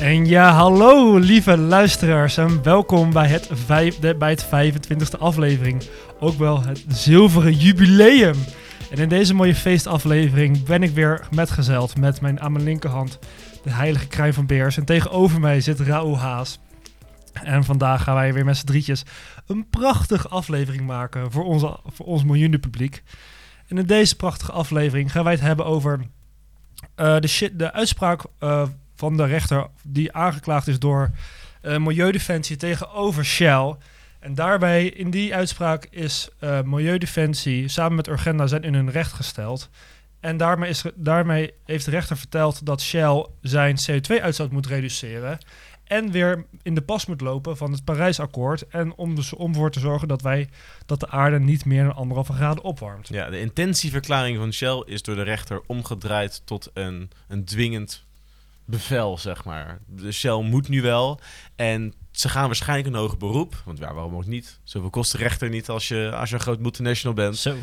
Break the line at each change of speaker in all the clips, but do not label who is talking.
En ja, hallo lieve luisteraars en welkom bij het, bij het 25e aflevering. Ook wel het zilveren jubileum. En in deze mooie feestaflevering ben ik weer metgezeld met mijn aan mijn linkerhand de heilige kruin van Beers. En tegenover mij zit Raoul Haas. En vandaag gaan wij weer met z'n drietjes een prachtige aflevering maken voor, onze, voor ons miljoenenpubliek. En in deze prachtige aflevering gaan wij het hebben over eh, de, shit, de uitspraak uh, van de rechter die aangeklaagd is door uh, Milieudefensie tegenover Shell. En daarbij, in die uitspraak, is uh, Milieudefensie samen met Urgenda zijn in hun recht gesteld. En daarmee, is, daarmee heeft de rechter verteld dat Shell zijn CO2-uitstoot moet reduceren. En weer in de pas moet lopen van het Parijsakkoord. En om, dus, om ervoor te zorgen dat, wij, dat de aarde niet meer dan anderhalve graden opwarmt.
Ja, de intentieverklaring van Shell is door de rechter omgedraaid tot een, een dwingend bevel, zeg maar. De Shell moet nu wel. En ze gaan waarschijnlijk een hoger beroep. Want ja, waarom ook niet? Zoveel kost de rechter niet als je, als je een groot multinational bent.
Zo.
Uh,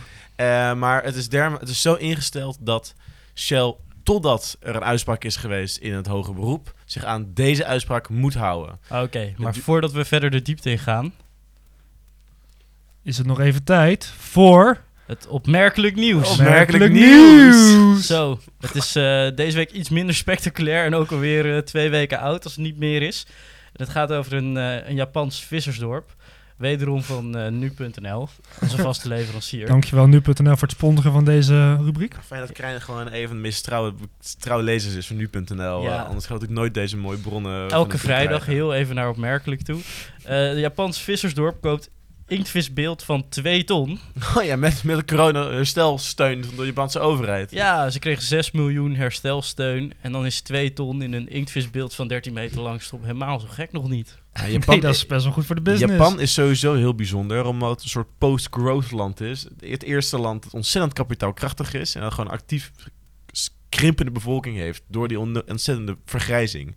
maar het is, derm het is zo ingesteld dat Shell, totdat er een uitspraak is geweest in het hoger beroep, zich aan deze uitspraak moet houden.
Oké, okay, maar voordat we verder de diepte in gaan...
Is het nog even tijd voor...
Het opmerkelijk nieuws.
Opmerkelijk nieuws.
Zo, het is uh, deze week iets minder spectaculair en ook alweer uh, twee weken oud als het niet meer is. Het gaat over een, uh, een Japans vissersdorp. Wederom van nu.nl, onze vaste leverancier.
Dankjewel nu.nl voor het sponsoren van deze rubriek.
Fijn dat Krijn gewoon even de meest trouwe, trouwe lezers is van nu.nl. Ja. anders had ik nooit deze mooie bronnen.
Elke vrijdag heel even naar opmerkelijk toe. de Japans vissersdorp koopt inktvisbeeld van 2 ton.
Oh ja, met, met de corona-herstelsteun van de Japanse overheid.
Ja, ze kregen 6 miljoen herstelsteun. En dan is 2 ton in een inktvisbeeld van 13 meter lang stop helemaal zo gek nog niet.
Ja, Japan, nee, dat is best wel goed voor de business.
Japan is sowieso heel bijzonder, omdat het een soort post-growth land is. Het eerste land dat ontzettend kapitaalkrachtig is en dat gewoon actief krimpende bevolking heeft door die ontzettende vergrijzing.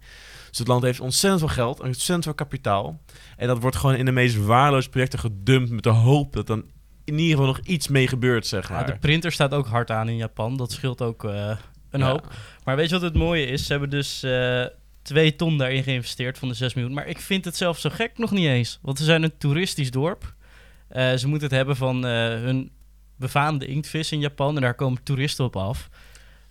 Dus het land heeft ontzettend veel geld, ontzettend veel kapitaal. En dat wordt gewoon in de meest waardeloze projecten gedumpt met de hoop dat dan in ieder geval nog iets mee gebeurt, zeg maar.
Ja, de printer staat ook hard aan in Japan. Dat scheelt ook uh, een ja. hoop. Maar weet je wat het mooie is? Ze hebben dus uh, twee ton daarin geïnvesteerd van de 6 miljoen. Maar ik vind het zelf zo gek nog niet eens. Want ze zijn een toeristisch dorp. Uh, ze moeten het hebben van hun befaamde inktvis in Japan. En daar komen toeristen op af.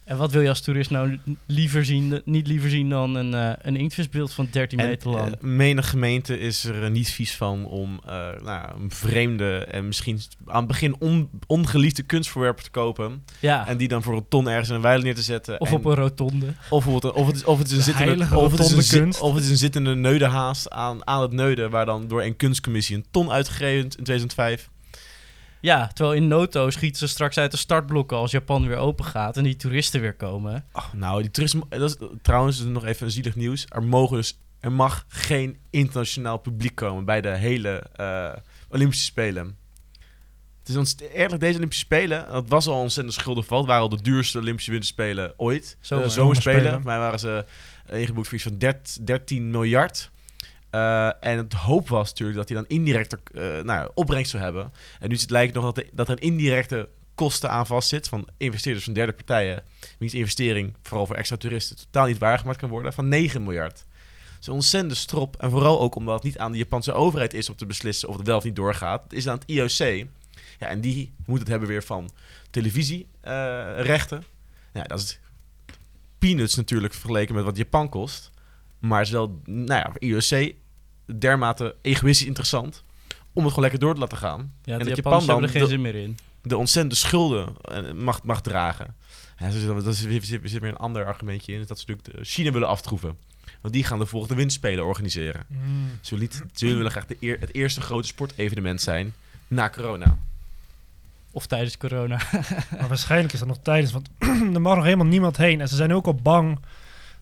En wat wil je als toerist nou liever zien, niet liever zien dan een, uh, een inktvisbeeld van 13 meter lang?
Uh, menig gemeente is er niet vies van om uh, nou, een vreemde en misschien aan het begin on, ongeliefde kunstvoorwerpen te kopen.
Ja.
En die dan voor een ton ergens in een weiler neer te zetten.
Of
en,
op een rotonde.
Of, of, het, of, het, is, of het is een zittende, of het is een, of het is een zittende aan, aan het neuden, waar dan door een kunstcommissie een ton uitgegeven in 2005.
Ja, terwijl in Noto schieten ze straks uit de startblokken als Japan weer open gaat en die toeristen weer komen.
Nou, die toeristen, dat is trouwens nog even een zielig nieuws. Er mogen dus, er mag geen internationaal publiek komen bij de hele uh, Olympische Spelen. Het is ons, eerlijk, deze Olympische Spelen, dat was al ontzettend schuldig Het waren al de duurste Olympische winterspelen ooit.
Zomer,
uh, zomerspelen. Voor mij waren ze ingeboekt voor iets van 13 miljard. Uh, en het hoop was natuurlijk dat hij dan indirecte uh, nou, opbrengst zou hebben. En nu het lijkt nog dat, dat er een indirecte kosten aan vast zit van investeerders van derde partijen. Wiens investering, vooral voor extra toeristen, totaal niet waargemaakt kan worden, van 9 miljard. Dat is een ontzettende strop. En vooral ook omdat het niet aan de Japanse overheid is om te beslissen of het wel of niet doorgaat. Het is aan het IOC. Ja, en die moet het hebben weer van televisierechten. Ja, dat is peanuts natuurlijk vergeleken met wat Japan kost. Maar het is wel, nou ja, IOC dermate egoïstisch interessant om het gewoon lekker door te laten gaan.
Ja, en dat Japan dan er geen zin meer in.
De ontzettende schulden mag, mag dragen. Ja, dat is, er zit weer een ander argumentje in. Dat ze natuurlijk China willen aftroeven. Want die gaan de volgende windspelen organiseren. Mm. Ze, willen, ze willen graag de eer, het eerste grote sportevenement zijn na corona.
Of tijdens corona.
maar waarschijnlijk is dat nog tijdens, want er mag nog helemaal niemand heen. En ze zijn ook al bang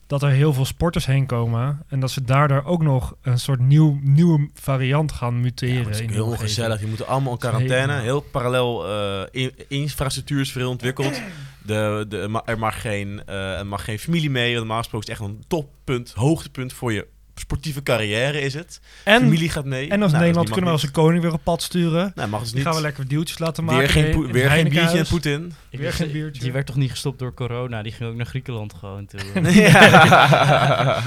dat er heel veel sporters heen komen. En dat ze daardoor ook nog een soort nieuw, nieuwe variant gaan muteren. Ja,
is heel gezellig. Die moeten allemaal in quarantaine. Heel, heel parallel uh, infrastructuur is veel ontwikkeld. De, de, er, mag geen, uh, er mag geen familie mee. Normaal gesproken is echt een toppunt, hoogtepunt voor je sportieve carrière is het.
En,
Familie gaat mee.
en als
Nou,
Nederland kunnen we als een koning weer op pad sturen.
Nou, mag dus
Die
niet.
gaan we lekker deeltjes laten maken.
weer geen,
in-
weer geen biertje en. Poetin.
Ik
Weer
wist-
geen biertje.
Die werd toch niet gestopt door corona? Die ging ook naar Griekenland gewoon toe.
ja.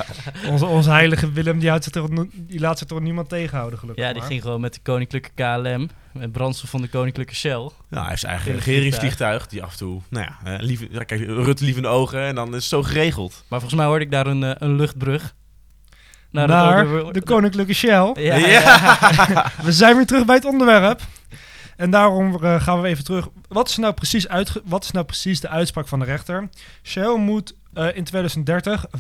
Onze, onze heilige Willem, die, houdt zich er, die laat zich toch niemand tegenhouden, gelukkig
ja, die
maar.
ging gewoon met de koninklijke KLM. Met brandstof van de koninklijke Shell.
Nou, hij heeft zijn eigen regeringsvliegtuig. Die af en toe, nou ja, lief, kijk, Rutte lief in de ogen. En dan is het zo geregeld.
Maar volgens mij hoorde ik daar een, eh, een luchtbrug. Nou,
Naar de koninklijke Shell.
Ja, ja.
We zijn weer terug bij het onderwerp. En daarom eh, gaan we even terug. Wat is, nou precies uitge- wat is nou precies de uitspraak van de rechter? Shell moet eh, in 2030 45%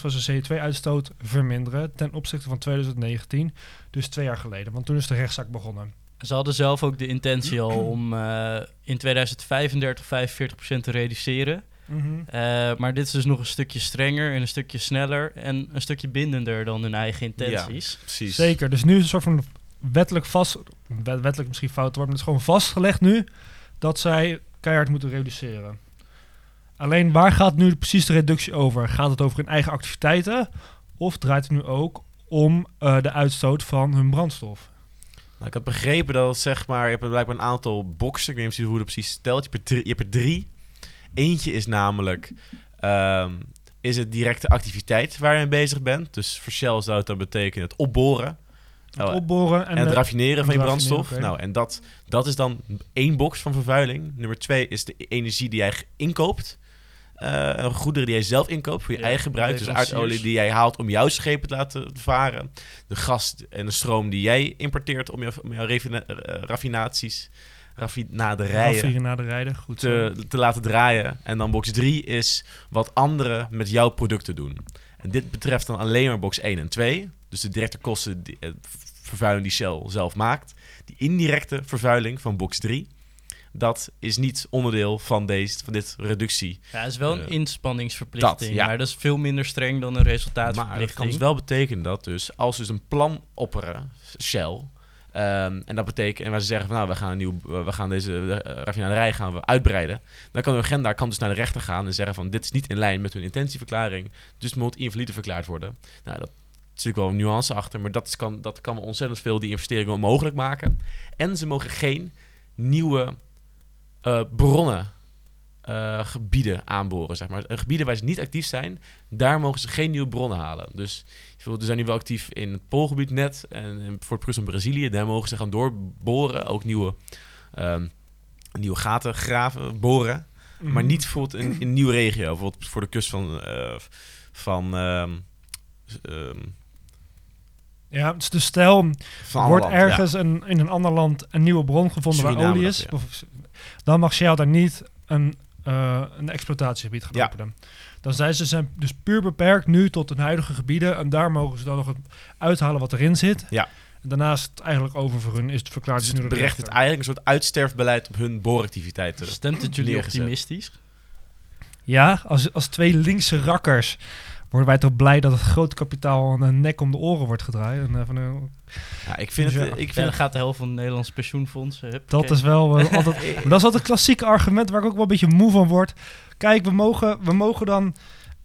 van zijn CO2-uitstoot verminderen ten opzichte van 2019. Dus twee jaar geleden, want toen is de rechtszaak begonnen.
Ze hadden zelf ook de intentie al om eh, in 2035 45% te reduceren. Eh, maar dit is dus nog een stukje strenger en een stukje sneller en een stukje bindender dan hun eigen intenties.
Precies.
Zeker, dus nu is een soort van wettelijk vast, wet- wettelijk misschien fout wordt, maar het is gewoon vastgelegd nu dat zij keihard moeten reduceren. Alleen waar gaat nu precies de reductie over? Gaat het over hun eigen activiteiten of draait het nu ook om eh, de uitstoot van hun brandstof?
Nou, ik had begrepen dat zeg maar, je hebt blijkbaar een aantal boxen. Ik weet niet precies hoe dat precies stelt. Je hebt er drie. Je hebt er drie. Eentje is namelijk ehm, is het directe activiteit waar je mee bezig bent. Dus voor Shell zou het dan betekenen het opboren
Het
Oh,
opboren en,
en, het raffineren
en
van je brandstof. Nou, en dat, dat is dan één box van vervuiling. Nummer twee is de energie die jij inkoopt. Eh, goederen die jij zelf inkoopt voor je
Ja,
eigen gebruik. Dus aardolie die jij haalt om jouw schepen te laten varen. De gas en de stroom die jij importeert om, jou, om jouw eh, raffinaties, raffinaderijen
raffinaderijen, goed
te, te laten draaien. En dan box 3 is wat anderen met jouw producten doen. En dit betreft dan alleen maar box 1 en 2. Dus de directe kosten, die, eh, vervuiling die Shell zelf maakt. Die indirecte vervuiling van box 3. Dat is niet onderdeel van, deze, van dit reductie.
Ja, het is wel een
Eh,
inspanningsverplichting,
dat, ja.
maar dat is veel minder streng dan een
Maar dat
resultaatverplichting.
kan dus wel betekenen dat dus als dus een plan opperen, Shell, ehm, en dat betekent, en waar ze zeggen van nou, we gaan, een nieuw, we gaan deze uh, raffinaderij gaan we uitbreiden, dan kan de agenda kan dus naar de rechter gaan en zeggen van dit is niet in lijn met hun intentieverklaring, dus moet invalide verklaard worden. Nou, dat is natuurlijk wel een nuance achter, maar dat, kan, dat kan ontzettend veel die investeringen onmogelijk maken. En ze mogen geen nieuwe eh, bronnen eh, gebieden aanboren, zeg maar. Gebieden waar ze niet actief zijn, daar mogen ze geen nieuwe bronnen halen. Dus ze zijn nu wel actief in het Poolgebied net en voor het van Brazilië. Daar mogen ze gaan doorboren, ook nieuwe, ehm, nieuwe gaten graven, boren. Maar
Mhm.
niet bijvoorbeeld in, in een nieuwe regio, bijvoorbeeld voor de kust van, eh, van, ehm, ehm,
Ja, dus de stel, wordt
ja.
ergens een, in een ander land een nieuwe bron gevonden waar olie is,
ja.
dan mag Shell daar niet een, eh, een exploitatiegebied gaan
Ja.
openen. Dan zijn ze zijn dus puur beperkt nu tot hun huidige gebieden en daar mogen ze dan nog het uithalen wat erin zit.
Ja.
En daarnaast eigenlijk over voor hun is het verklaard
Dus
nu
het berecht het eigenlijk een soort uitsterfbeleid op hun booractiviteiten.
Stemt het jullie optimistisch?
Ja, als, als twee linkse rakkers worden wij toch blij dat het groot kapitaal een nek om de oren wordt gedraaid. En, eh, van, eh,
Ja, ik vind
Dus
het...
ja.
Ik
Ja,
vind
dan gaat de helft van de Nederlandse pensioenfondsen.
Dat
huppakee.
is wel eh, altijd. dat is altijd een klassiek argument waar ik ook wel een beetje moe van word. Kijk, we mogen, we mogen dan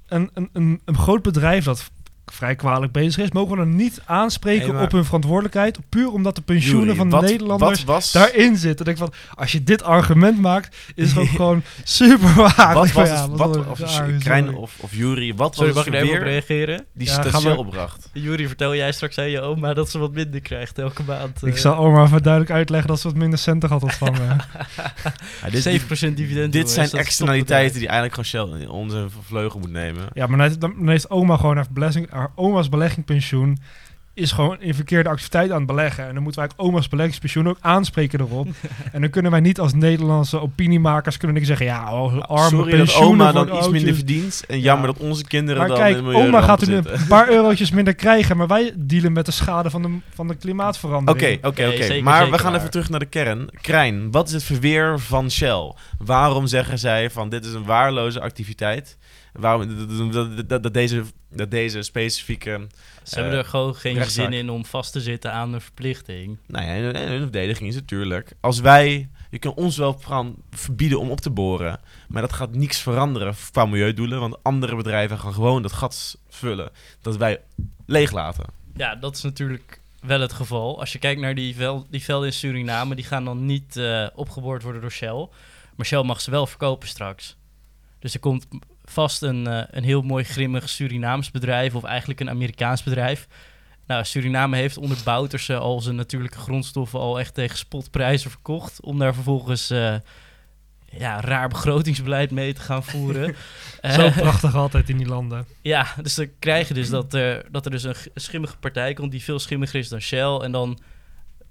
een, een, een, een groot bedrijf dat vrij kwalijk bezig is, mogen we dan niet aanspreken
Nee,
op hun verantwoordelijkheid, puur omdat de pensioenen
Jury,
van de
wat-
Nederlanders
Wat was,
daarin zitten. Dan denk ik van, als je dit argument maakt, is het ook gewoon super waar.
wat was
ja,
het,
wat
of, Krijn of, of Jury, wat
Sorry,
was het
er even
weer
reageren?
die
Ja,
Shell opbracht?
Jury, vertel jij straks aan je oma dat ze wat minder krijgt elke maand.
Ik
eh,
zal oma even duidelijk uitleggen dat ze wat minder centen gaat ontvangen.
Ja, dit,
7% dividend.
dit zijn externaliteiten die eigenlijk gewoon Shell in onze vleugel moet nemen.
Ja, maar dan heeft, dan heeft oma gewoon haar, belegging, haar oma's beleggingpensioen is gewoon in verkeerde activiteit aan het beleggen. En dan moeten wij ook oma's beleggingspensioen ook aanspreken erop. en dan kunnen wij niet als Nederlandse opiniemakers kunnen niks zeggen, ja, oh, arme
Sorry dat oma dan iets minder verdient. En jammer
Ja.
dat onze kinderen
Maar
dan
kijk,
in
oma gaat
zitten.
een paar eurotjes minder krijgen, maar wij dealen met de schade van de, van de
Oké,
klimaatverandering.
oké, oké.
zeker,
Maar we gaan
waar.
even terug naar de kern. Krijn, wat is het verweer van Shell? Waarom zeggen zij van dit is een waarloze activiteit? Waarom dat, dat, deze, dat deze specifieke...
Ze hebben
eh,
er gewoon geen
rechtszaak.
zin in om vast te zitten aan een verplichting.
Nou ja, hun verdediging is natuurlijk... Als wij je kan ons wel verbieden om op te boren. Maar dat gaat niks veranderen qua milieudoelen. Want andere bedrijven gaan gewoon dat gat vullen dat wij leeglaten.
Ja, dat is natuurlijk wel het geval. Als je kijkt naar die, vel, die velden in Suriname, die gaan dan niet eh, opgeboord worden door Shell. Maar Shell mag ze wel verkopen straks. Dus er komt vast een, eh, een heel mooi grimmig Surinaams bedrijf, of eigenlijk een Amerikaans bedrijf. Nou, Suriname heeft onder Bouterse al zijn natuurlijke grondstoffen al echt tegen spotprijzen verkocht. Om daar vervolgens eh, ja, raar begrotingsbeleid mee te gaan voeren.
Zo
Eh,
prachtig altijd in die landen.
ja, dus dan krijg je dus dat er, dat er dus een schimmige partij komt die veel schimmiger is dan Shell. En dan,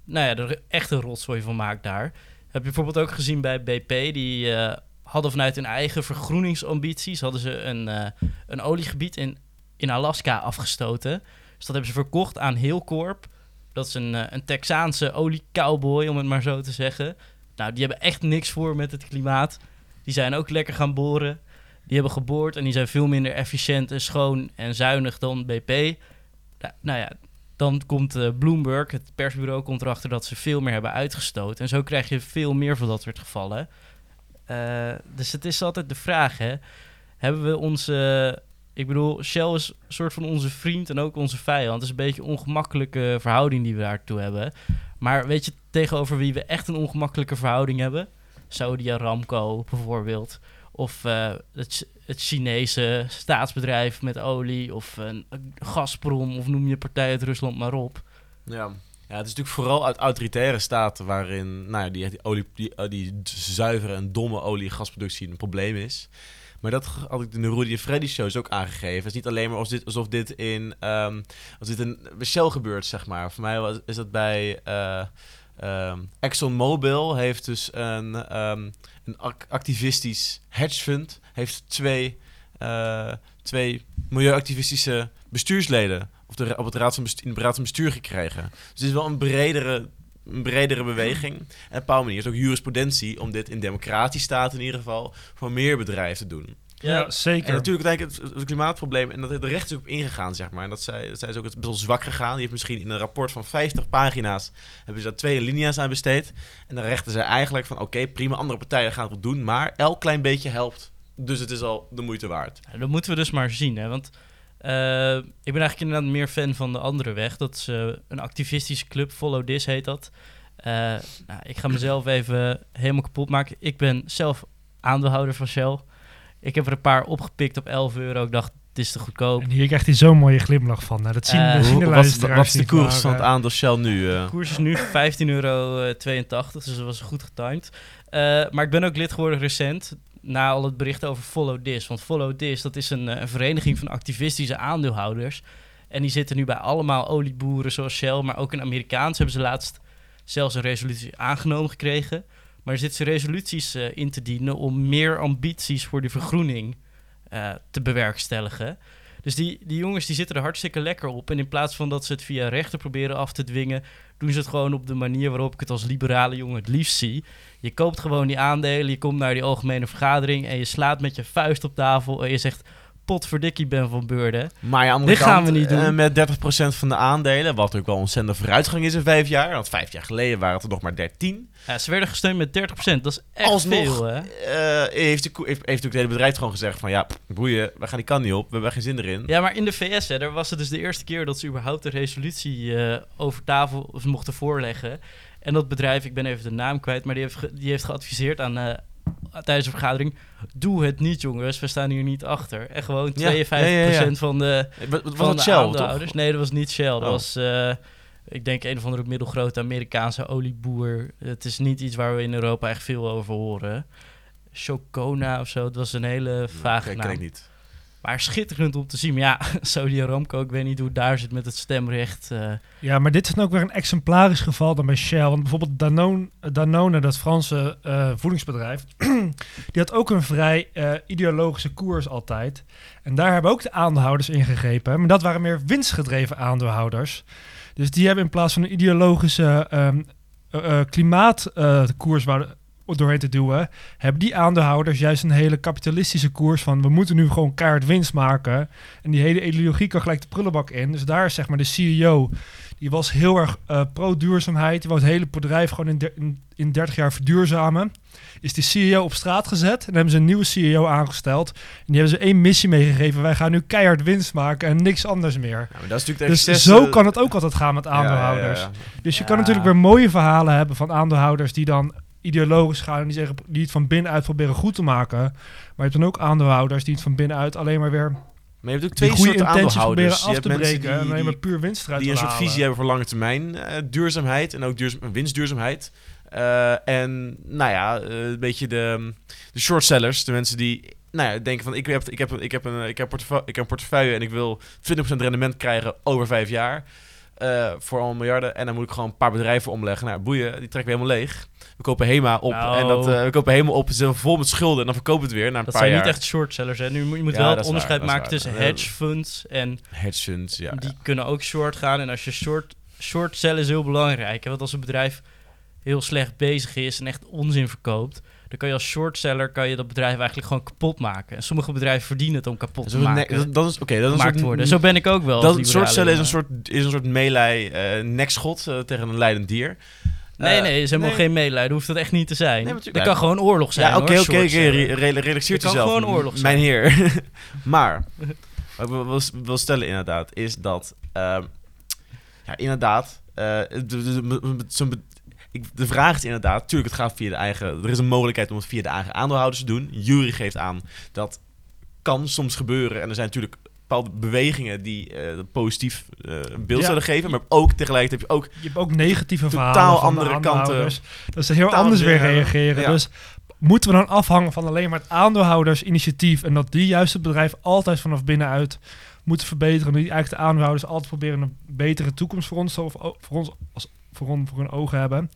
nou ja, er echt een rotzooi van maakt daar. Heb je bijvoorbeeld ook gezien bij BP, die hadden vanuit hun eigen vergroeningsambities, hadden ze een, eh, een oliegebied in, in Alaska afgestoten. Dus dat hebben ze verkocht aan Hilcorp. Dat is een, eh, een Texaanse oliecowboy, om het maar zo te zeggen. Nou, die hebben echt niks voor met het klimaat. Die zijn ook lekker gaan boren. Die hebben geboord en die zijn veel minder efficiënt en schoon en zuinig dan BP. Nou, nou ja, dan komt eh, Bloomberg, het persbureau, komt erachter dat ze veel meer hebben uitgestoten. En zo krijg je veel meer van dat soort gevallen. Eh, dus het is altijd de vraag, hè. Hebben we onze... Ik bedoel, Shell is een soort van onze vriend en ook onze vijand. Het is een beetje een ongemakkelijke verhouding die we daartoe hebben. Maar weet je tegenover wie we echt een ongemakkelijke verhouding hebben? Saudi Aramco bijvoorbeeld. Of eh, het, Chinese staatsbedrijf met olie. Of een Gazprom. Of noem je partij uit Rusland maar op.
Ja. Ja, het is natuurlijk vooral uit autoritaire staten waarin nou ja, die, die, olie, die, eh, die zuivere en domme olie- en gasproductie een probleem is. Maar dat had ik in de Rudy en Freddy shows ook aangegeven. Het is niet alleen maar alsof dit, alsof dit in als dit bij Shell gebeurt, zeg maar. Voor mij was, is dat bij eh ehm, ExxonMobil heeft dus een, ehm, een ac- activistisch hedge fund heeft twee, eh, twee milieuactivistische bestuursleden op, de, ra- op het raad van bestuur, in de raad van bestuur gekregen. Dus het is wel een bredere, een bredere beweging. En op een manier is ook jurisprudentie om dit in democratische staten in ieder geval voor meer bedrijven te doen.
Ja, zeker.
En natuurlijk denk ik het, het klimaatprobleem, en dat de recht is ook op ingegaan, zeg maar. En dat zij, dat zij is ook het best wel zwak gegaan. Die heeft misschien in een rapport van 50 pagina's, hebben ze daar twee linia's aan besteed. En dan rechten ze eigenlijk van, oké, prima, andere partijen gaan het wel doen, maar elk klein beetje helpt. Dus het is al de moeite waard.
Ja, dat moeten we dus maar zien, hè. Want eh, ik ben eigenlijk inderdaad meer fan van de andere weg. Dat is eh, een activistische club, Follow This heet dat. Eh, nou, ik ga mezelf even helemaal kapot maken. Ik ben zelf aandeelhouder van Shell. Ik heb er een paar opgepikt op 11 euro. Ik dacht, het is te goedkoop.
En hier krijgt hij zo'n mooie glimlach van. Nou, dat zien, dat zien de
wat, is- wat is de koers van het aandeel Shell nu? eh?
De koers is nu 15,82 euro, dus dat was goed getimed. Eh, maar ik ben ook lid geworden recent, na al het bericht over Follow This. Want Follow This, dat is een, eh, een vereniging van activistische aandeelhouders. En die zitten nu bij allemaal olieboeren zoals Shell, maar ook in Amerikaans hebben ze laatst zelfs een resolutie aangenomen gekregen. Maar er zitten resoluties eh, in te dienen om meer ambities voor die vergroening eh, te bewerkstelligen. Dus die, die jongens die zitten er hartstikke lekker op. En in plaats van dat ze het via rechten proberen af te dwingen, doen ze het gewoon op de manier waarop ik het als liberale jongen het liefst zie. Je koopt gewoon die aandelen, je komt naar die algemene vergadering en je slaat met je vuist op tafel en je zegt, potverdikkie ben van Beurden.
Maar ja, aan de
Dit gaan we niet doen.
eh, met 30% van de aandelen, wat ook wel ontzettende vooruitgang is in vijf jaar. Want vijf jaar geleden waren het er nog maar 13.
Ja, ze werden gesteund met 30%, dat is echt
Alsnog,
veel hè.
Eh, heeft, de, heeft, het hele bedrijf gewoon gezegd van ja, boeien, we gaan die kant niet op, we hebben geen zin erin.
Ja, maar in de VS, hè, daar was het dus de eerste keer dat ze überhaupt een resolutie eh, over tafel mochten voorleggen. En dat bedrijf, ik ben even de naam kwijt, maar die heeft, ge- die heeft geadviseerd aan tijdens de vergadering: doe het niet, jongens, we staan hier niet achter. En gewoon 52%
Ja, ja, ja, ja.
van de,
Eh,
van
het
de
Shell,
aandeelhouders. Nee, dat was niet Shell. Dat
Oh.
was, eh, ik denk, een of andere middelgrote Amerikaanse olieboer. Het is niet iets waar we in Europa echt veel over horen. Chocona of zo, het was een hele vage
Ken-
naam.
ken ik niet.
Maar schitterend om te zien. Maar ja, Saudi Aramco, ik weet niet hoe het daar zit met het stemrecht. eh.
Ja, maar dit is dan ook weer een exemplarisch geval dan bij Shell. Want bijvoorbeeld Danone, Danone dat Franse eh, voedingsbedrijf, die had ook een vrij eh, ideologische koers altijd. En daar hebben ook de aandeelhouders ingegrepen. Maar dat waren meer winstgedreven aandeelhouders. Dus die hebben in plaats van een ideologische ehm, eh, eh, klimaatkoers wouden, doorheen te duwen, hebben die aandeelhouders juist een hele kapitalistische koers van we moeten nu gewoon kaart winst maken. En die hele ideologie kan gelijk de prullenbak in. Dus daar is zeg maar de CEO, die was heel erg eh, pro-duurzaamheid. Die wou het hele bedrijf gewoon in, in, in 30 jaar verduurzamen. Is die CEO op straat gezet en hebben ze een nieuwe CEO aangesteld. En die hebben ze één missie meegegeven. Wij gaan nu keihard winst maken en niks anders meer.
Ja, maar dat is
Dus zo kan het ook altijd gaan met aandeelhouders.
ja, ja.
Dus je kan natuurlijk weer mooie verhalen hebben van aandeelhouders die dan ideologisch gaan en die, zeggen, die het van binnenuit proberen goed te maken. Maar je hebt dan ook aandeelhouders die het van binnenuit alleen maar weer
Maar je hebt ook twee soorten aandeelhouders. Je
af
hebt
te
mensen
breken en
die,
alleen maar puur winst eruit
die een soort visie hebben voor lange termijn eh, duurzaamheid en ook duurzaam, winstduurzaamheid. Eh, en nou ja, eh, een beetje de, de short sellers, de mensen die nou ja, denken van ik heb, ik, heb, ik, heb een, ik, heb ik heb een portefeuille en ik wil 20% rendement krijgen over vijf jaar. Eh, voor al miljarden. En dan moet ik gewoon een paar bedrijven omleggen. Nou, boeien, die trekken we helemaal leeg. We kopen HEMA op.
Nou.
En dat, eh, we kopen HEMA op, zitten vol met schulden. En dan verkopen we het weer na een
Dat
paar
zijn
jaar.
niet echt shortsellers. Hè. Nu moet je moet
Ja,
wel het onderscheid
waar,
maken tussen
Ja.
hedge funds en
Hedge funds, ja.
die
ja.
kunnen ook short gaan. En als je short, short sell is heel belangrijk. Hè? Want als een bedrijf heel slecht bezig is en echt onzin verkoopt, dan kan je als shortseller kan je dat bedrijf eigenlijk gewoon kapot maken. En sommige bedrijven verdienen het om kapot
Dat
te
ne-
maken.
dat- dat is oké. dat is een
worden. Zo ben ik ook wel.
Dat soort cellen is een soort, is een soort meelij eh nekschot eh, tegen een leidend dier.
Nee,
Eh,
nee, is helemaal
nee.
geen medelijden. Hoeft dat echt niet te zijn.
Nee,
Er
tuurlijk-
kan gewoon oorlog zijn.
Ja, oké, oké, oké.
shortseller.
re- re- Relaxeer
Het kan
jezelf.
gewoon oorlog
Mijn
zijn.
heer. maar, wat ik wil, stellen inderdaad, is dat... ehm, ja, inderdaad... eh, de, de, de- zo'n be- ik, de vraag is inderdaad, tuurlijk, het gaat via de eigen... Er is een mogelijkheid om het via de eigen aandeelhouders te doen. Jury geeft aan dat kan soms gebeuren. En er zijn natuurlijk bepaalde bewegingen die eh, positief eh, een beeld
Ja.
zullen geven. Maar ook tegelijkertijd heb je ook
Je hebt ook negatieve
Totaal
verhalen de
andere kanten.
Dat ze heel
Totaal
anders weer
andere-
reageren.
ja.
Dus moeten we dan afhangen van alleen maar het aandeelhoudersinitiatief en dat die juist het bedrijf altijd vanaf binnenuit moeten verbeteren. En die eigenlijk de aandeelhouders altijd proberen een betere toekomst voor ons, of voor ons als voor, on, voor hun ogen hebben.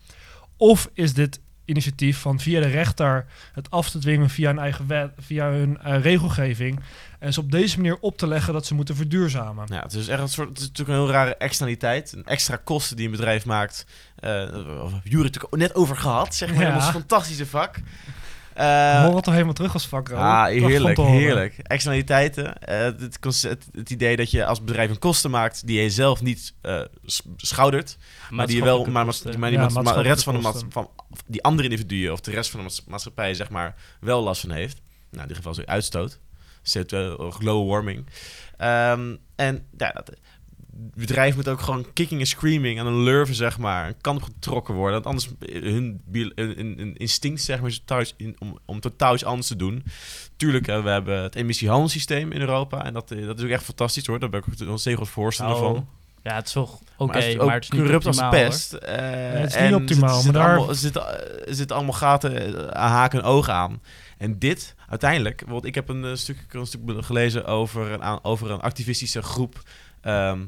Of is dit initiatief van via de rechter het af te dwingen via een eigen wet, via hun eh, regelgeving. En ze op deze manier op te leggen dat ze moeten verduurzamen.
Ja, het is echt een soort. Het is natuurlijk een heel rare externaliteit. Een extra kosten die een bedrijf maakt. Eh Jury natuurlijk ook net over gehad, zeg maar.
Ja.
in ons fantastische vak. Eh
het toch helemaal terug als vak, Ro?
ah, heerlijk, heerlijk. Externaliteiten. eh, het, concept, het idee dat je als bedrijf een kosten maakt die je zelf niet eh, schoudert. Maar die je wel, maar, maar, die
Ja,
de rest van de van die andere individuen of de rest van de maats- maatschappij zeg maar wel last van heeft. Nou, in dit geval is het uitstoot. CO2, of global warming. Ehm, en ja, dat, bedrijf moet ook gewoon kicking en screaming aan een lurven, zeg maar, een kant op getrokken worden. Want anders hun, instinct, zeg maar, totaal in, om, om totaal iets anders te doen. Tuurlijk, hè, we hebben het emissiehandelssysteem in Europa. En dat, eh, dat is ook echt fantastisch hoor. Daar ben ik ook een groot voorstander
Nou,
van.
Ja, het is toch oké,
maar het is
maar,
ook
het is niet
corrupt als
optimaal,
pest. Eh,
het is niet
en
optimaal,
zitten
maar daar-
allemaal, er zitten, er allemaal gaten eh, aan haken en ogen aan. En dit, uiteindelijk... Want ik heb een, eh, stuk, ik heb een stuk gelezen over een, over een activistische groep... ehm,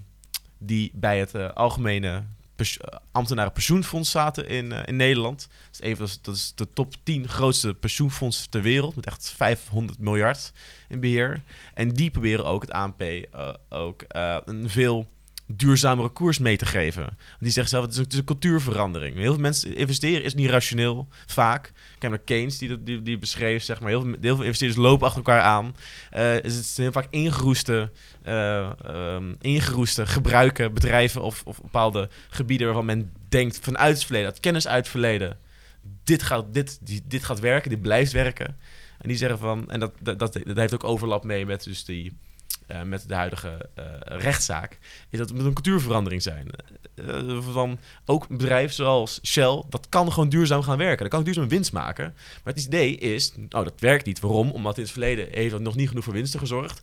die bij het eh, algemene pers- eh, ambtenaren pensioenfonds zaten in, eh, in Nederland. Dat is, even, dat, is, de top 10 grootste pensioenfondsen ter wereld. Met echt 500 miljard in beheer. En die proberen ook het ANP ook een veel duurzamere koers mee te geven. Want Die zeggen zelf, het is, een, het is een cultuurverandering. Heel veel mensen investeren is niet rationeel, vaak. Kijk naar Keynes, die, die, die beschreef, zeg maar. Heel veel, veel investeerders lopen achter elkaar aan. Eh, het heel vaak ingeroeste, eh, ehm, ingeroeste gebruiken, bedrijven of, of bepaalde gebieden waarvan men denkt vanuit het verleden, uit kennis uit het verleden, dit gaat, dit, die, dit gaat werken, dit blijft werken. En die zeggen van, en dat, dat, dat heeft ook overlap mee met dus die, eh, met de huidige eh, rechtszaak, is dat het moet een cultuurverandering zijn. Eh, van ook een bedrijf zoals Shell, dat kan gewoon duurzaam gaan werken. Dat kan duurzaam winst maken. Maar het idee is, nou dat werkt niet. Waarom? Omdat in het verleden heeft dat nog niet genoeg voor winsten gezorgd.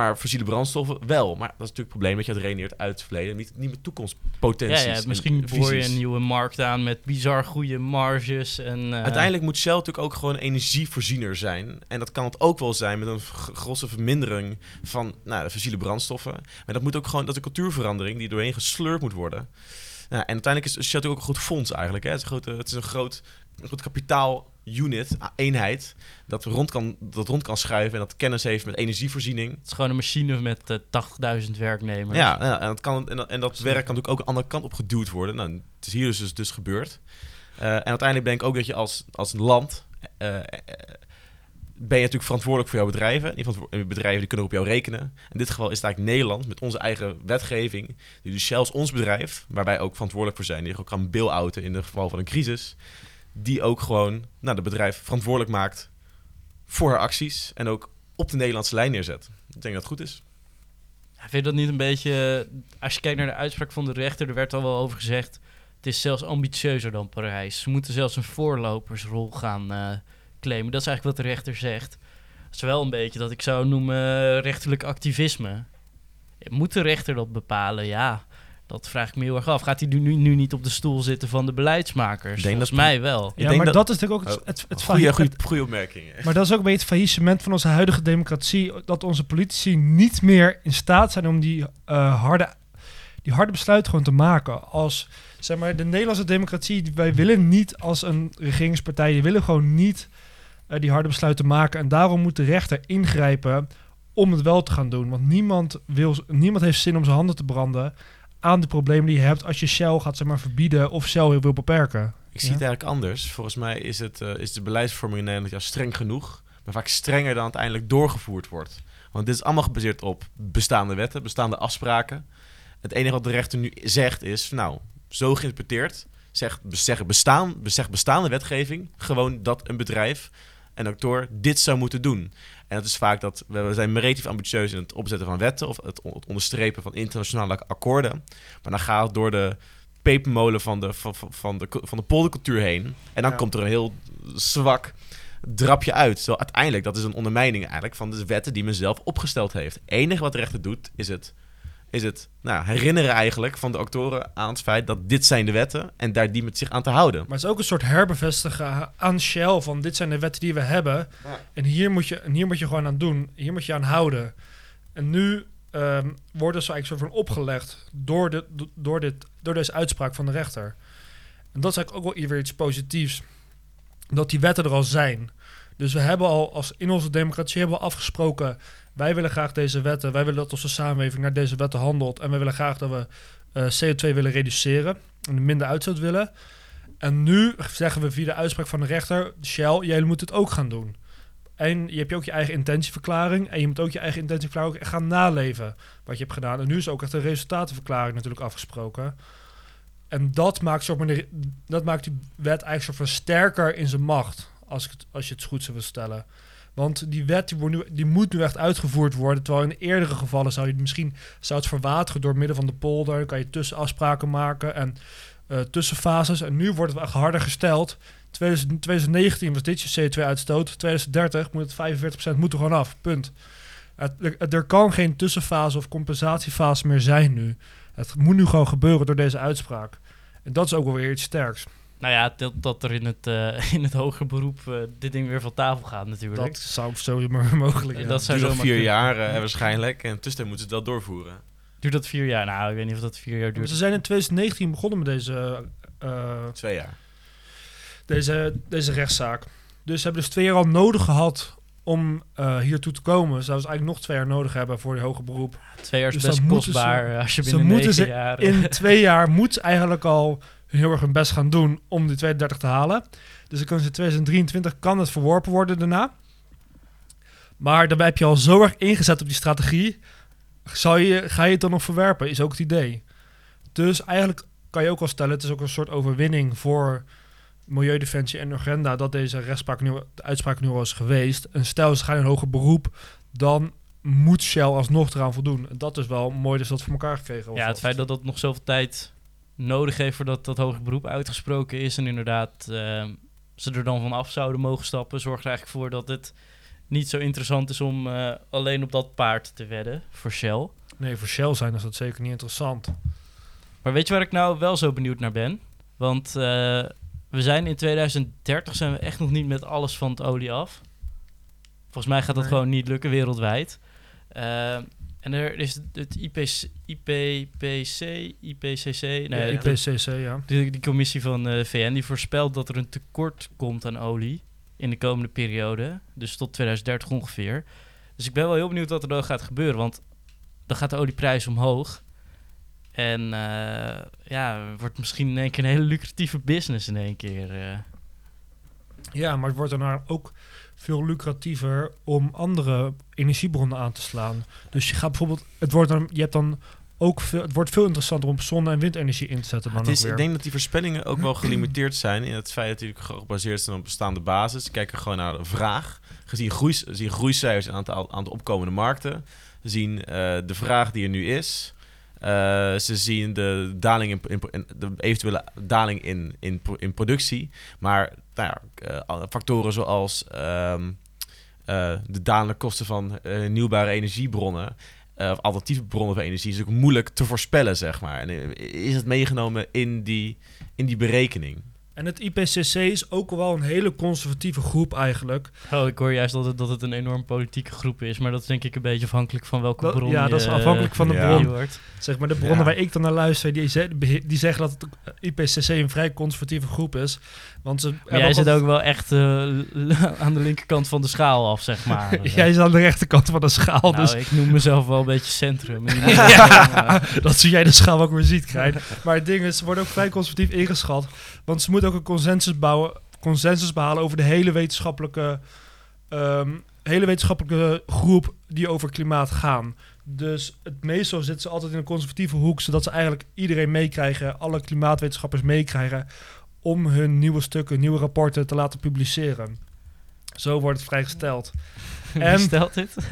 Maar fossiele brandstoffen wel. Maar dat is natuurlijk het probleem dat je het redeneert uit het verleden. Niet, niet met toekomstpotenties.
ja,
en
misschien boor je een nieuwe markt aan met bizar goede marges. En, eh,
Uiteindelijk moet Shell natuurlijk ook gewoon energievoorziener zijn. En dat kan het ook wel zijn met een grosse vermindering van nou, de fossiele brandstoffen. Maar dat moet ook gewoon, dat een cultuurverandering die doorheen gesleurd moet worden. Nou, en uiteindelijk is Shell ook een goed fonds eigenlijk. Hè. Het, is een grote, het is een groot, een groot kapitaal-unit, a- eenheid, dat rond, kan, dat rond kan schuiven en dat kennis heeft met energievoorziening.
Het is gewoon een machine met eh 80.000 werknemers.
Ja, ja, en dat, kan, en dat, en dat
Zeker.
werk kan natuurlijk ook de andere kant op geduwd worden. Nou, het is hier dus, dus, dus gebeurd. Eh, en uiteindelijk denk ik ook dat je als, als land... eh, ben je natuurlijk verantwoordelijk voor jouw bedrijven. Die eh, bedrijven die kunnen op jou rekenen. In dit geval is het eigenlijk Nederland met onze eigen wetgeving. Die dus is ons bedrijf, waar wij ook verantwoordelijk voor zijn. Die ook kan bail-outen in het geval van een crisis. Die ook gewoon nou, de bedrijf verantwoordelijk maakt voor haar acties. En ook op de Nederlandse lijn neerzet. Ik denk dat het goed is.
Vind je dat niet een beetje... Als je kijkt naar de uitspraak van de rechter, er werd al wel over gezegd... Het is zelfs ambitieuzer dan Parijs. Ze moeten zelfs een voorlopersrol gaan eh, claimen. Dat is eigenlijk wat de rechter zegt. Dat is wel een beetje dat ik zou noemen eh, rechterlijk activisme. Moet de rechter dat bepalen? Ja, dat vraag ik me heel erg af. Gaat hij nu, nu niet op de stoel zitten van de beleidsmakers?
Denk
Volgens
dat-
mij wel.
Ik
Ja,
denk
maar
dat-
dat, is natuurlijk ook het,
Oh,
het, het,
goeie opmerking.
Maar dat is ook een beetje het faillissement van onze huidige democratie. Dat onze politici niet meer in staat zijn om die, eh, harde, die harde besluiten gewoon te maken. Als zeg maar, de Nederlandse democratie, die- wij willen niet als een regeringspartij, die willen gewoon niet eh, die harde besluiten maken. En daarom moet de rechter ingrijpen om het wel te gaan doen. Want niemand, wil, niemand heeft zin om zijn handen te branden aan de problemen die je hebt als je Shell gaat zeg maar, verbieden of Shell wil beperken.
Ik zie het eigenlijk anders. Volgens mij is, het, eh, is de beleidsvorming in Nederland ja, streng genoeg, maar vaak strenger dan uiteindelijk doorgevoerd wordt. Want dit is allemaal gebaseerd op bestaande wetten, bestaande afspraken. Het enige wat de rechter nu zegt is, nou, zo geïnterpreteerd, zegt, zeggen bestaan, zegt bestaande wetgeving gewoon dat een bedrijf, een acteur, dit zou moeten doen. En dat is vaak dat we, we zijn relatief ambitieus in het opzetten van wetten of het, on- het onderstrepen van internationale akkoorden. Maar dan gaat het door de pepermolen van de, van, de, van de poldercultuur heen. En dan
Ja.
komt er een heel zwak drapje uit. Zo uiteindelijk, dat is een ondermijning eigenlijk van de wetten die men zelf opgesteld heeft. Het enige wat de rechter doet, is het, is het nou, herinneren eigenlijk van de actoren aan het feit dat dit zijn de wetten en daar die met zich aan te houden.
Maar het is ook een soort herbevestigen aan Shell van dit zijn de wetten die we hebben.
Ja.
En hier moet, je, en hier moet je gewoon aan doen. Hier moet je aan houden. En nu ehm, worden ze eigenlijk soort van opgelegd door, de, door, dit, door deze uitspraak van de rechter. En dat is eigenlijk ook wel weer iets positiefs. Dat die wetten er al zijn. Dus we hebben al als in onze democratie hebben we afgesproken. Wij willen graag deze wetten. Wij willen dat onze samenleving naar deze wetten handelt. En wij willen graag dat we eh, CO2 willen reduceren. En minder uitstoot willen. En nu zeggen we via de uitspraak van de rechter: Shell, jij moet het ook gaan doen. En je hebt ook je eigen intentieverklaring. En je moet ook je eigen intentieverklaring gaan naleven. Wat je hebt gedaan. En nu is ook echt de resultatenverklaring natuurlijk afgesproken. En dat maakt, dat maakt die wet eigenlijk soort van sterker in zijn macht. Als, als je het goed zou stellen. Want die wet die, die moet nu echt uitgevoerd worden. Terwijl in eerdere gevallen zou je het misschien zou het verwateren door middel van de polder. Dan kan je tussenafspraken maken en eh, tussenfases. En nu wordt het echt harder gesteld. 2000 2019 was dit je CO2-uitstoot. 2030 moet het 45% moet er gewoon af. Punt. Er kan geen tussenfase of compensatiefase meer zijn nu. Het moet nu gewoon gebeuren door deze uitspraak. En dat is ook wel weer iets sterks.
Nou ja, dat, dat er in het, eh, in het hoger beroep eh, dit ding weer van tafel gaat natuurlijk.
Dat zou zo maar mogelijk
Ja,
zijn.
dat zou
duurt
zomaar
vier
kunnen.
jaar eh, waarschijnlijk. En tussen moeten ze het wel doorvoeren.
Duurt dat vier jaar? Nou, ik weet niet of dat vier jaar
Maar
duurt.
Ze zijn in 2019 begonnen met deze, eh,
Twee jaar.
deze, deze rechtszaak. Dus ze hebben dus twee jaar al nodig gehad om eh hiertoe te komen. Zouden ze eigenlijk nog twee jaar nodig hebben voor die hoge beroep.
Twee jaar is
Dus
best kostbaar
ze-
als je
ze
binnen
moeten
negen
ze
jaar...
In twee jaar moet ze eigenlijk al heel erg hun best gaan doen om die 32 te halen. Dus dan kunnen ze in 2023 kan het verworpen worden daarna. Maar daarbij heb je al zo erg ingezet op die strategie. Zou je, ga je het dan nog verwerpen? Is ook het idee. Dus eigenlijk kan je ook wel stellen, het is ook een soort overwinning voor Milieudefensie en Urgenda dat deze rechtspraak nu, de uitspraak nu al is geweest. En stel ze gaan in hoger beroep, dan moet Shell alsnog eraan voldoen. En dat is wel mooi dat ze dat voor elkaar gekregen
ja, het feit dat dat nog zoveel tijd nodig heeft voordat dat hoger beroep uitgesproken is... en inderdaad eh, ze er dan van af zouden mogen stappen... zorgt er eigenlijk voor dat het niet zo interessant is om eh, alleen op dat paard te wedden voor Shell.
Nee, voor Shell zijn is dat zeker niet interessant.
Maar weet je waar ik nou wel zo benieuwd naar ben? Want eh, we zijn in 2030 zijn we echt nog niet met alles van het olie af. Volgens mij gaat dat
Nee.
gewoon niet lukken wereldwijd. Eh, en er is het IPC, IPPC, IPCC, nee,
Nee,
de-
IPCC, ja.
die, die commissie van de VN die voorspelt dat er een tekort komt aan olie in de komende periode. Dus tot 2030 ongeveer. Dus ik ben wel heel benieuwd wat er dan gaat gebeuren. Want dan gaat de olieprijs omhoog. En eh, ja, wordt misschien in één keer een hele lucratieve business in één keer. eh.
Ja, maar het wordt daarna ook veel lucratiever om andere energiebronnen aan te slaan. Dus je gaat bijvoorbeeld, het wordt dan, je hebt dan ook veel, het wordt veel interessanter om zonne- en windenergie in te zetten dan
Het is,
weer.
ik denk dat die voorspellingen ook wel gelimiteerd zijn in het feit dat die gebaseerd zijn op bestaande basis. Kijken gewoon naar de vraag. Gezien groei, zien groeicijfers aan het aantal opkomende markten. Zien eh, de vraag die er nu is. Eh, ze zien de daling in, in- de eventuele daling in, in, in productie. Maar nou ja, eh, factoren zoals ehm, eh, de dalende kosten van hernieuwbare energiebronnen. of alternatieve bronnen van energie is ook moeilijk te voorspellen, zeg maar. En is het meegenomen in die, in die berekening?
En het IPCC is ook wel een hele conservatieve groep eigenlijk.
Oh, ik hoor juist dat het, dat het een enorm politieke groep is. Maar dat is denk ik een beetje afhankelijk van welke
Dat-
bron
ja,
je,
dat is afhankelijk van de
Ja.
bron. Zeg maar de bronnen
Ja.
waar ik dan naar luister, die, die zeggen dat het IPCC een vrij conservatieve groep is. Want ze
Maar jij zit
altijd-
ook wel echt eh, aan de linkerkant van de schaal af, zeg maar.
Jij zit aan de rechterkant van de schaal,
nou,
dus
ik noem mezelf wel een beetje centrum.
ja, dat zie jij de schaal ook weer ziet, Krijn. Maar het ding is, ze worden ook vrij conservatief ingeschat. Want ze moeten ook een consensus bouwen, consensus behalen over de hele wetenschappelijke, ehm, hele wetenschappelijke groep die over klimaat gaan. Dus het meestal zitten ze altijd in een conservatieve hoek, zodat ze eigenlijk iedereen meekrijgen, alle klimaatwetenschappers meekrijgen, om hun nieuwe stukken, nieuwe rapporten te laten publiceren. Zo wordt het vrijgesteld.
Wie
En-
stelt dit?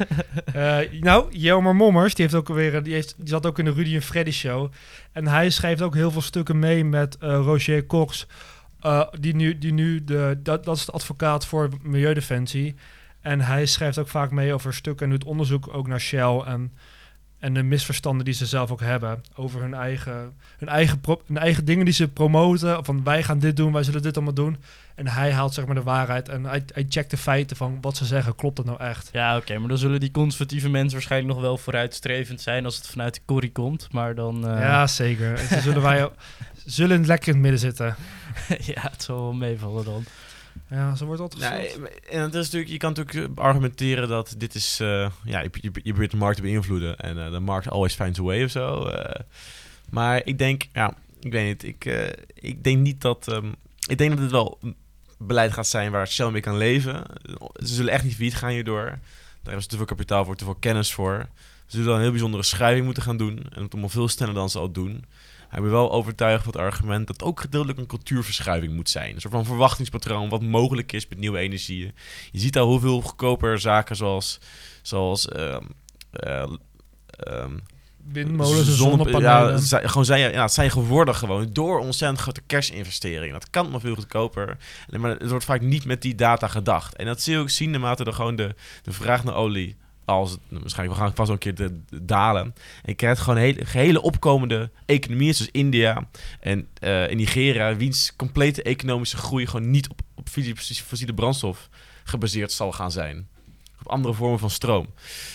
Eh, nou, Jelmer Mommers, die, heeft ook weer, die, heeft, die zat ook in de Rudy en Freddy show. En hij schrijft ook heel veel stukken mee met eh, Roger Cox. eh, die nu, die nu de, dat, dat is de advocaat voor Milieudefensie. En hij schrijft ook vaak mee over stukken en doet onderzoek ook naar Shell. En, en de misverstanden die ze zelf ook hebben over hun eigen, hun eigen, pro- hun eigen dingen die ze promoten. Van wij gaan dit doen, wij zullen dit allemaal doen. En hij haalt zeg maar de waarheid en hij, hij checkt de feiten van wat ze zeggen. Klopt dat nou echt?
Ja, oké, maar dan zullen die conservatieve mensen waarschijnlijk nog wel vooruitstrevend zijn als het vanuit de corrie komt. Maar dan... eh,
Ja, zeker. En Ze zullen wij zullen lekker in het midden zitten.
ja, het zal wel meevallen dan.
Ja, zo wordt altijd
Ja,
gezegd.
en het is natuurlijk, je kan natuurlijk argumenteren dat dit is, eh, ja, je, je, je probeert de markt te beïnvloeden en eh, de markt always finds a way of zo. eh. maar ik denk, ja, ik weet niet, ik, eh, ik denk niet dat, ehm, ik denk dat dit wel een beleid gaat zijn waar Shell mee kan leven. Ze zullen echt niet failliet gaan hierdoor. Daar hebben ze te veel kapitaal voor, te veel kennis voor. Ze zullen een heel bijzondere schuiving moeten gaan doen en het allemaal veel sneller dan ze al doen. Hij ben wel overtuigd van het argument dat ook gedeeltelijk een cultuurverschuiving moet zijn. Een soort van verwachtingspatroon wat mogelijk is met nieuwe energieën. Je ziet al hoeveel goedkoper zaken zoals, zoals ehm, eh, ehm,
Windmolens en
zonne-
zonnepanelen.
Ja, het zijn, gewoon zijn, ja, het zijn geworden gewoon door ontzettend grote cash-investeringen. Dat kan maar veel goedkoper. Maar het wordt vaak niet met die data gedacht. En dat zie je ook zien naarmate er gewoon de, de vraag naar olie als waarschijnlijk we gaan vast wel een keer de, dalen. En je krijgt gewoon hele, hele opkomende economieën zoals India en, eh, Nigeria, wiens complete economische groei gewoon niet op, op fossiele- brandstof gebaseerd zal gaan zijn. Op andere vormen van stroom.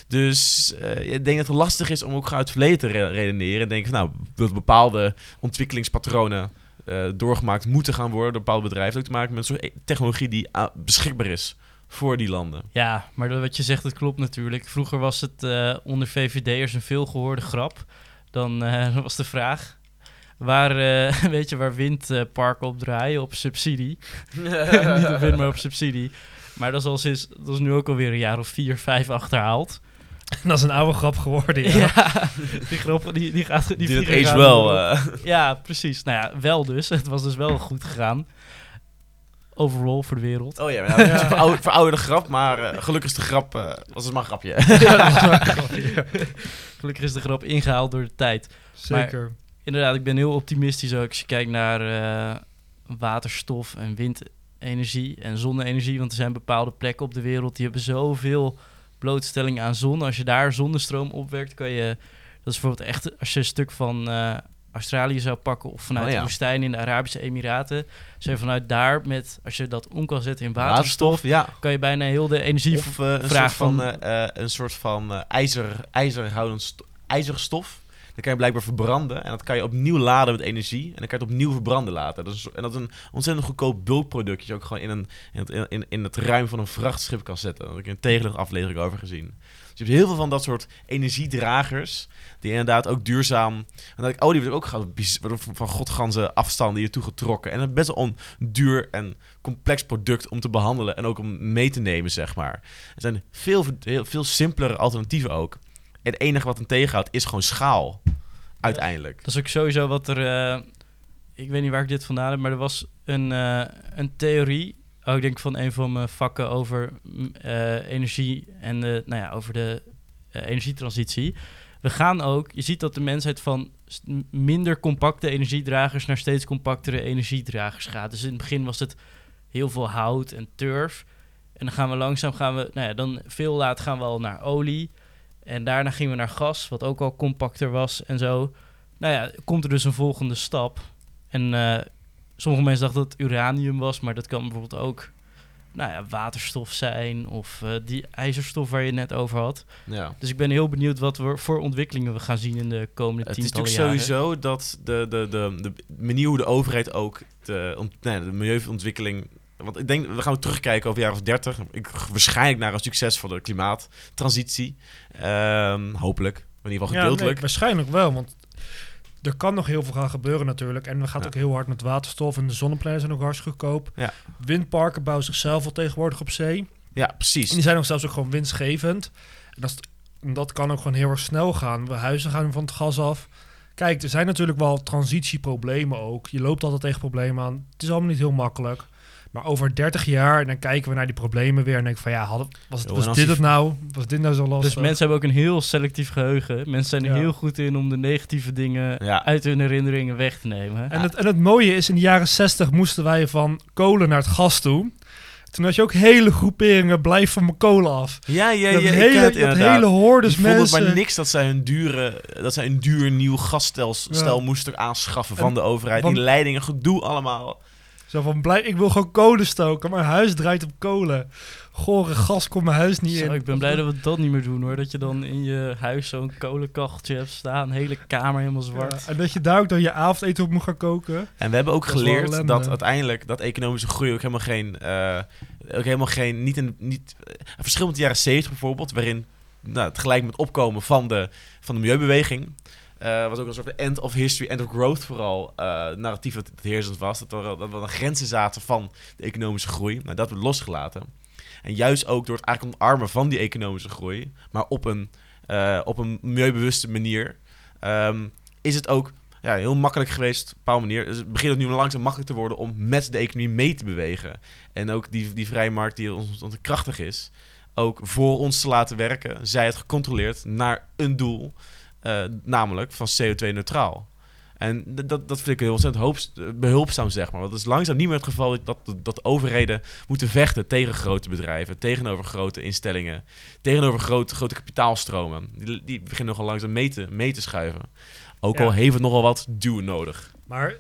Dus eh, ik denk dat het lastig is om ook uit het verleden te re- redeneren. En van nou, dat bepaalde ontwikkelingspatronen eh, doorgemaakt moeten gaan worden door bepaalde bedrijven. Te maken met een soort e- technologie die ah, beschikbaar is voor die landen.
Ja, maar wat je zegt, dat klopt natuurlijk. Vroeger was het eh, onder VVD'ers een veelgehoorde grap. Dan eh, was de vraag... Waar, eh, weet je, waar windparken op draaien? Op subsidie. Niet op wind, maar op subsidie. Maar dat is, al sinds, dat is nu ook alweer een jaar of vier, vijf achterhaald.
Dat is een oude grap geworden, ja.
Ja, die grap die, die gaat... Die,
Die,
gaan
wel. eh,
Ja, precies. Nou ja, wel dus. Het was dus wel goed gegaan. Overall voor de wereld.
Oh ja, maar nou, is een verouder- verouderde grap, maar eh, gelukkig is de grap, eh, was het maar een grapje.
Gelukkig is de grap ingehaald door de tijd.
Zeker.
Inderdaad, ik ben heel optimistisch ook als je kijkt naar eh, waterstof en windenergie en zonne-energie. Want er zijn bepaalde plekken op de wereld die hebben zoveel blootstelling aan zon. Als je daar zonnestroom opwerkt, kan je... Dat is bijvoorbeeld echt, als je een stuk van eh, Australië zou pakken of vanuit
Oh ja.
de woestijn in de Arabische Emiraten. Je vanuit daar met, als je dat om kan zetten in waterstof,
ja.
kan je bijna heel de energie...
Of eh, een,
vraag
soort van,
van-
eh, eh, een soort van eh, ijzer, ijzerhoudend sto- ijzerstof. Dan kan je blijkbaar verbranden en dat kan je opnieuw laden met energie. En dan kan je het opnieuw verbranden laten. Dat is, en dat is een ontzettend goedkoop bulkproduct. Dat je ook gewoon in, een, in, het, in, in het ruim van een vrachtschip kan zetten. Daar heb ik een tegenluchtaflevering over gezien. Je hebt heel veel van dat soort energiedragers. Die inderdaad ook duurzaam. En dat ik olie wordt ook van godganse afstanden hier toe getrokken. En het best wel een duur en complex product om te behandelen en ook om mee te nemen, zeg maar. Er zijn veel, heel, veel simpelere alternatieven ook. Het enige wat hem tegenhoudt is gewoon schaal. Uiteindelijk.
Dat is ook sowieso wat er. eh, ik weet niet waar ik dit vandaan heb, maar er was een, eh, een theorie. Oh, ik denk van een van mijn vakken over mm, eh, energie en de, nou ja, over de eh, energietransitie. We gaan ook, je ziet dat de mensheid van minder compacte energiedragers naar steeds compactere energiedragers gaat. Dus in het begin was het heel veel hout en turf. En dan gaan we langzaam, gaan we, nou ja, dan veel later gaan we al naar olie. En daarna gingen we naar gas, wat ook al compacter was en zo. Nou ja, komt er dus een volgende stap. En eh, sommige mensen dachten dat het uranium was, maar dat kan bijvoorbeeld ook nou ja, waterstof zijn of eh, die ijzerstof waar je het net over had.
Ja.
Dus ik ben heel benieuwd wat we voor ontwikkelingen we gaan zien in de komende
Het is natuurlijk
jaren.
sowieso dat de, de, de, de manier hoe de overheid ook de, ont, nee, de milieuontwikkeling. Want ik denk, we gaan terugkijken over jaren of 30. Ik, waarschijnlijk naar een succesvolle klimaattransitie. Ehm, hopelijk. In ieder geval
Ja, nee,
gedeeltelijk.
waarschijnlijk wel, want er kan nog heel veel gaan gebeuren natuurlijk. En we gaan
Ja.
ook heel hard met waterstof en de zonnepanelen zijn ook hartstikke goedkoop.
Ja.
Windparken bouwen zichzelf al tegenwoordig op zee.
ja,
En
precies.
die zijn ook zelfs ook gewoon winstgevend. En dat, is- en dat kan ook gewoon heel erg snel gaan. We huizen gaan van het gas af. Kijk, er zijn natuurlijk wel transitieproblemen ook. Je loopt altijd tegen problemen aan. Het is allemaal niet heel makkelijk. Maar over 30 jaar, en dan kijken we naar die problemen weer en denk ik van ja, hadden, was, het, was dit het nou? Was dit nou zo lastig?
Dus mensen hebben ook een heel selectief geheugen. Mensen zijn er
Ja.
heel goed in om de negatieve dingen
Ja.
uit hun herinneringen weg te nemen.
En, het, en het mooie is, in de jaren 60 moesten wij van kolen naar het gas toe. Toen had je ook hele groeperingen, blijf van mijn kolen af.
Ja, ja,
dat
ja. ik
hele,
het
dat hele hordes mensen.
maar niks dat zij hun dure, dat zij een duur nieuw gasstelsel
Ja.
moesten aanschaffen
En-
van de overheid.
want-
Die leidingen, gedoe allemaal.
Zo van, blij, ik wil gewoon kolen stoken. Mijn huis draait op kolen. Gore gas komt mijn huis niet
Zo,
in.
ik ben blij dat we dat niet meer doen hoor. Dat je dan in je huis zo'n kolenkacheltje hebt staan. hele kamer helemaal zwart.
Ja, en dat je daar ook dan je avondeten op moet gaan koken.
En we hebben ook
Dat
geleerd dat uiteindelijk dat economische groei ook helemaal geen, eh, ook helemaal geen, niet een, niet, een verschil met de jaren 70 bijvoorbeeld, waarin nou, tegelijk met het opkomen van de, van de milieubeweging, eh, was ook een soort end of history, end of growth vooral, eh, narratief dat het heersend was, dat er, dat grenzen zaten van de economische groei. Nou, dat werd losgelaten. En juist ook door het eigenlijk omarmen van die economische groei, maar op een, eh, op een milieubewuste manier, ehm, is het ook ja, heel makkelijk geweest op een bepaalde manier. Dus het begint ook nu langzaam makkelijk te worden om met de economie mee te bewegen. En ook die, die vrije markt die ons krachtig is, ook voor ons te laten werken, zij het gecontroleerd naar een doel, eh, namelijk van CO2-neutraal. En dat, dat vind ik heel ontzettend eh, behulpzaam, zeg maar. Want het is langzaam niet meer het geval dat, dat, dat overheden moeten vechten tegen grote bedrijven, tegenover grote instellingen, tegenover grote, grote kapitaalstromen. Die, die beginnen nogal langzaam mee te, mee te schuiven. Ook
Ja.
al heeft het nogal wat duwen nodig.
Maar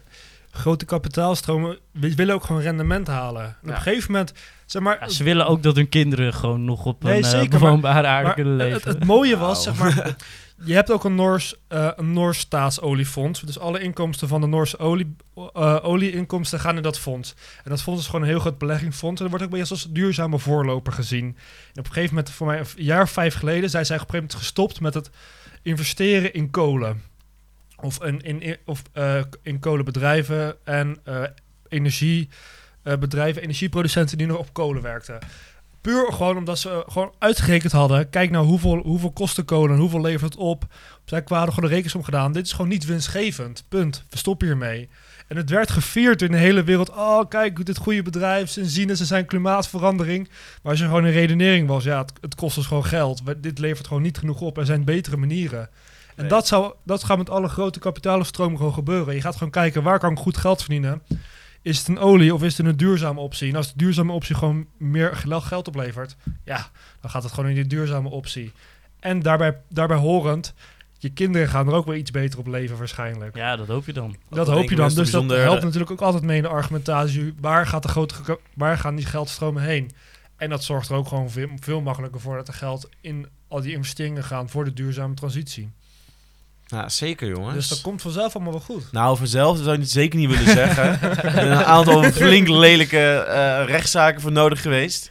grote kapitaalstromen wi- willen ook gewoon rendement halen. En op een gegeven moment, zeg maar...
Ja, ze willen ook dat hun kinderen gewoon nog op
Nee,
een eh,
zeker, maar-
bewoonbare aarde
maar
kunnen leven.
het, het mooie was, zeg maar... Je hebt ook een Noors, eh, een Noors staatsoliefonds. Dus alle inkomsten van de Noorse olie, eh, olieinkomsten gaan in dat fonds. En dat fonds is gewoon een heel groot beleggingsfonds. En dat wordt ook bij als duurzame voorloper gezien. En op een gegeven moment, voor mij een jaar of vijf geleden, zijn zij op een gegeven moment gestopt met het investeren in kolen. Of in, in, in- of, eh, in kolenbedrijven en eh, energiebedrijven, energieproducenten die nog op kolen werkten. Puur gewoon omdat ze gewoon uitgerekend hadden. Kijk nou hoeveel, hoeveel kostte kolen en hoeveel levert het op. Zij kwamen gewoon de rekensom gedaan. Dit is gewoon niet winstgevend. Punt. We stoppen hiermee. En het werd gevierd in de hele wereld. Oh, kijk, dit goede bedrijf. Ze zien ze zijn klimaatverandering. Maar als er gewoon een redenering was, ja, het, het kost dus gewoon geld. We- Dit levert gewoon niet genoeg op. Er zijn betere manieren. En
Nee.
dat, zou, dat gaat met alle grote kapitaalstromen gewoon gebeuren. Je gaat gewoon kijken, waar kan ik goed geld verdienen? Is het een olie of is het een duurzame optie? En als de duurzame optie gewoon meer gel- geld oplevert, ja, dan gaat het gewoon in die duurzame optie. En daarbij, daarbij horend, je kinderen gaan er ook weer iets beter op leven waarschijnlijk.
Ja, dat hoop je dan.
Dat hoop je dan. Dus dat helpt natuurlijk ook altijd mee in de argumentatie. Waar, gaat de grote, waar gaan die geldstromen heen? En dat zorgt er ook gewoon veel, veel makkelijker voor dat er geld in al die investeringen gaan voor de duurzame transitie.
Nou, zeker jongens.
Dus dat komt vanzelf allemaal wel goed.
Nou, vanzelf zou je het zeker niet willen zeggen. er zijn een aantal flink lelijke eh, rechtszaken voor nodig geweest.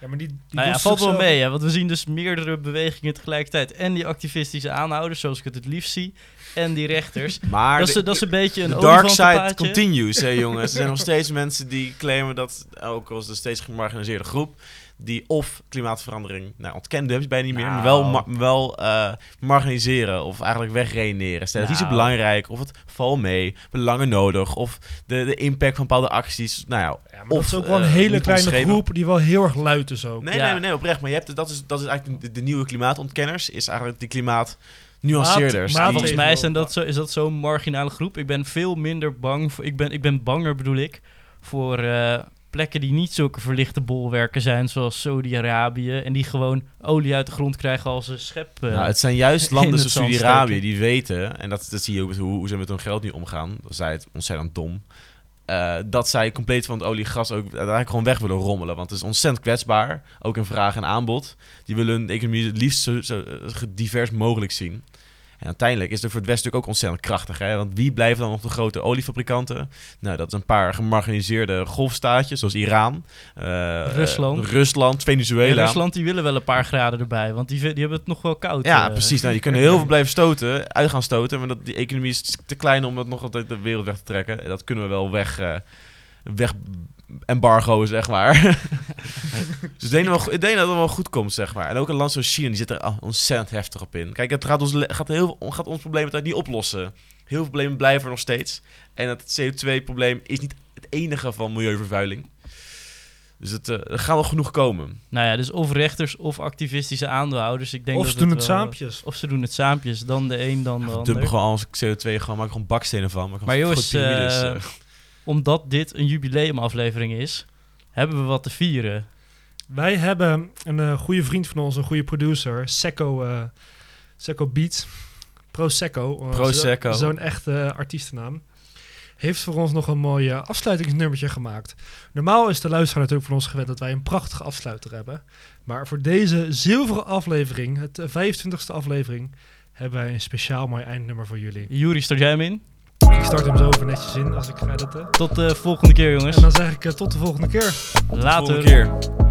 Ja, maar die, die
Nou ja, valt wel mee, hè, want we zien dus meerdere bewegingen tegelijkertijd. En die activistische aanhouders, zoals ik het het liefst zie, en die rechters.
Maar
dat, is,
de-
dat is een beetje een
dark side continues, hè jongens. Er zijn nog steeds mensen die claimen dat, ook als de steeds gemarginaliseerde groep, die of klimaatverandering, nou ontkennen heb je bijna niet meer, maar wel,
Nou.
ma- wel eh, marginaliseren of eigenlijk wegreneren. Stel, het is
Nou.
belangrijk, of het valt mee, belangen nodig, of de, de impact van bepaalde acties. Nou ja,
Ja, maar dat
Of,
is ook wel een
eh,
hele kleine groep die wel heel erg luid is ook.
Nee,
Ja.
nee, nee, oprecht. Maar je hebt, dat, is, dat is eigenlijk de, de nieuwe klimaatontkenners. Is eigenlijk die klimaatnuanceerders.
Maat-
Die-
Volgens mij zijn dat zo, is dat zo'n marginale groep. Ik ben veel minder bang voor. Ik ben, ik ben banger, bedoel ik, voor eh, plekken die niet zulke verlichte bolwerken zijn, zoals Saudi-Arabië. En die gewoon olie uit de grond krijgen als een schep. eh.
nou, het zijn juist landen zoals Saudi-Arabië die weten, en dat, dat zie je ook met hoe, hoe ze met hun geld nu omgaan. Dat zij het ontzettend dom. eh, dat zij compleet van het olie en gas ook eigenlijk gewoon weg willen rommelen. Want het is ontzettend kwetsbaar. Ook in vraag en aanbod. Die willen hun economie het liefst zo, zo eh, divers mogelijk zien. En uiteindelijk is het voor het Westen natuurlijk ook ontzettend krachtig. Hè? Want wie blijven dan nog de grote oliefabrikanten? Nou, dat is een paar gemarginaliseerde golfstaatjes, zoals Iran. eh,
Rusland.
eh, Rusland,
En
Venezuela.
Rusland die willen wel een paar graden erbij, want die, die hebben het nog wel koud.
Ja,
eh.
precies. Nou, je kunt heel veel blijven stoten, uit gaan stoten. Maar dat, die economie is te klein om dat nog altijd de wereld weg te trekken. En Dat kunnen we wel weg, weg embargoen, zeg maar. dus ik denk, dat wel- ik denk dat het wel goed komt, zeg maar. En ook een land zoals China, die zit er ontzettend heftig op in. Kijk, het gaat ons, gaat heel, gaat ons probleem het niet oplossen. Heel veel problemen blijven er nog steeds. En het CO2-probleem is niet het enige van milieuvervuiling. Dus het, eh, er gaan wel genoeg komen.
Nou ja, dus of rechters of activistische aandeelhouders. Ik denk
Of
dat
ze doen het
wel-
saampjes.
Of ze doen het saampjes. Dan de een, dan de
We
ander.
dumpen gewoon als CO2, gewoon, maak gewoon bakstenen van. Maar,
Maar jongens. Omdat dit een jubileumaflevering is, hebben we wat te vieren.
Wij hebben een eh, goede vriend van ons, een goede producer, Secco, eh Secco Beats. Prosecco. eh,
Prosecco.
zo- Zo'n echte artiestennaam. Heeft voor ons nog een mooi afsluitingsnummertje gemaakt. Normaal is de luisteraar natuurlijk van ons gewend dat wij een prachtige afsluiter hebben. Maar voor deze zilveren aflevering, het eh, 25e aflevering, hebben wij een speciaal mooi eindnummer voor jullie.
Juri, start jij hem in?
Ik start hem zo even netjes in als ik ga editen.
Tot de volgende keer, jongens.
En dan zeg ik eh, tot de volgende keer.
Later.
Volgende keer.